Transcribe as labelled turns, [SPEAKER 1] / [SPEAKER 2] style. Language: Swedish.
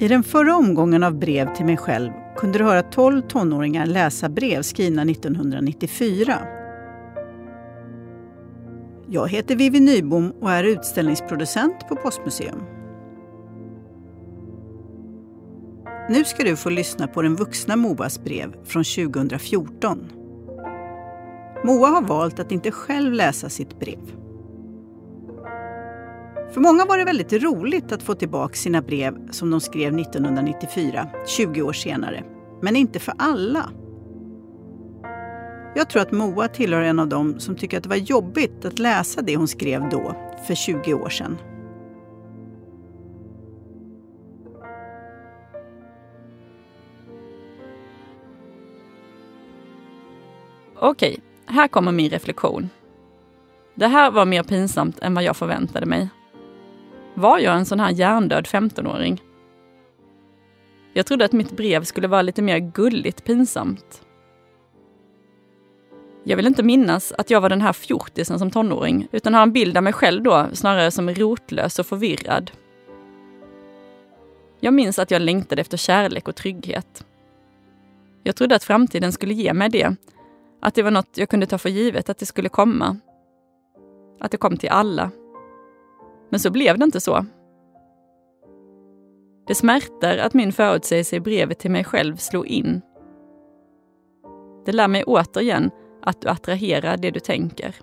[SPEAKER 1] I den förra omgången av brev till mig själv kunde du höra 12 tonåringar läsa brev skrivna 1994. Jag heter Vivi Nybom och är utställningsproducent på Postmuseum. Nu ska du få lyssna på den vuxna Moas brev från 2014. Moa har valt att inte själv läsa sitt brev. För många var det väldigt roligt att få tillbaka sina brev som de skrev 1994, 20 år senare. Men inte för alla. Jag tror att Moa tillhör en av dem som tycker att det var jobbigt att läsa det hon skrev då, för 20 år sedan.
[SPEAKER 2] Okej, här kommer min reflektion. Det här var mer pinsamt än vad jag förväntade mig. Var jag en sån här hjärndöd 15-åring? Jag trodde att mitt brev skulle vara lite mer gulligt pinsamt. Jag vill inte minnas att jag var den här fjortisen som tonåring, utan har en bild av mig själv då snarare som rotlös och förvirrad. Jag minns att jag längtade efter kärlek och trygghet. Jag trodde att framtiden skulle ge mig det, att det var något jag kunde ta för givet att det skulle komma. Att det kom till alla. Men så blev det inte så. Det smärtar att min förutsägelse i brevet till mig själv slog in. Det lär mig återigen att du attraherar det du tänker.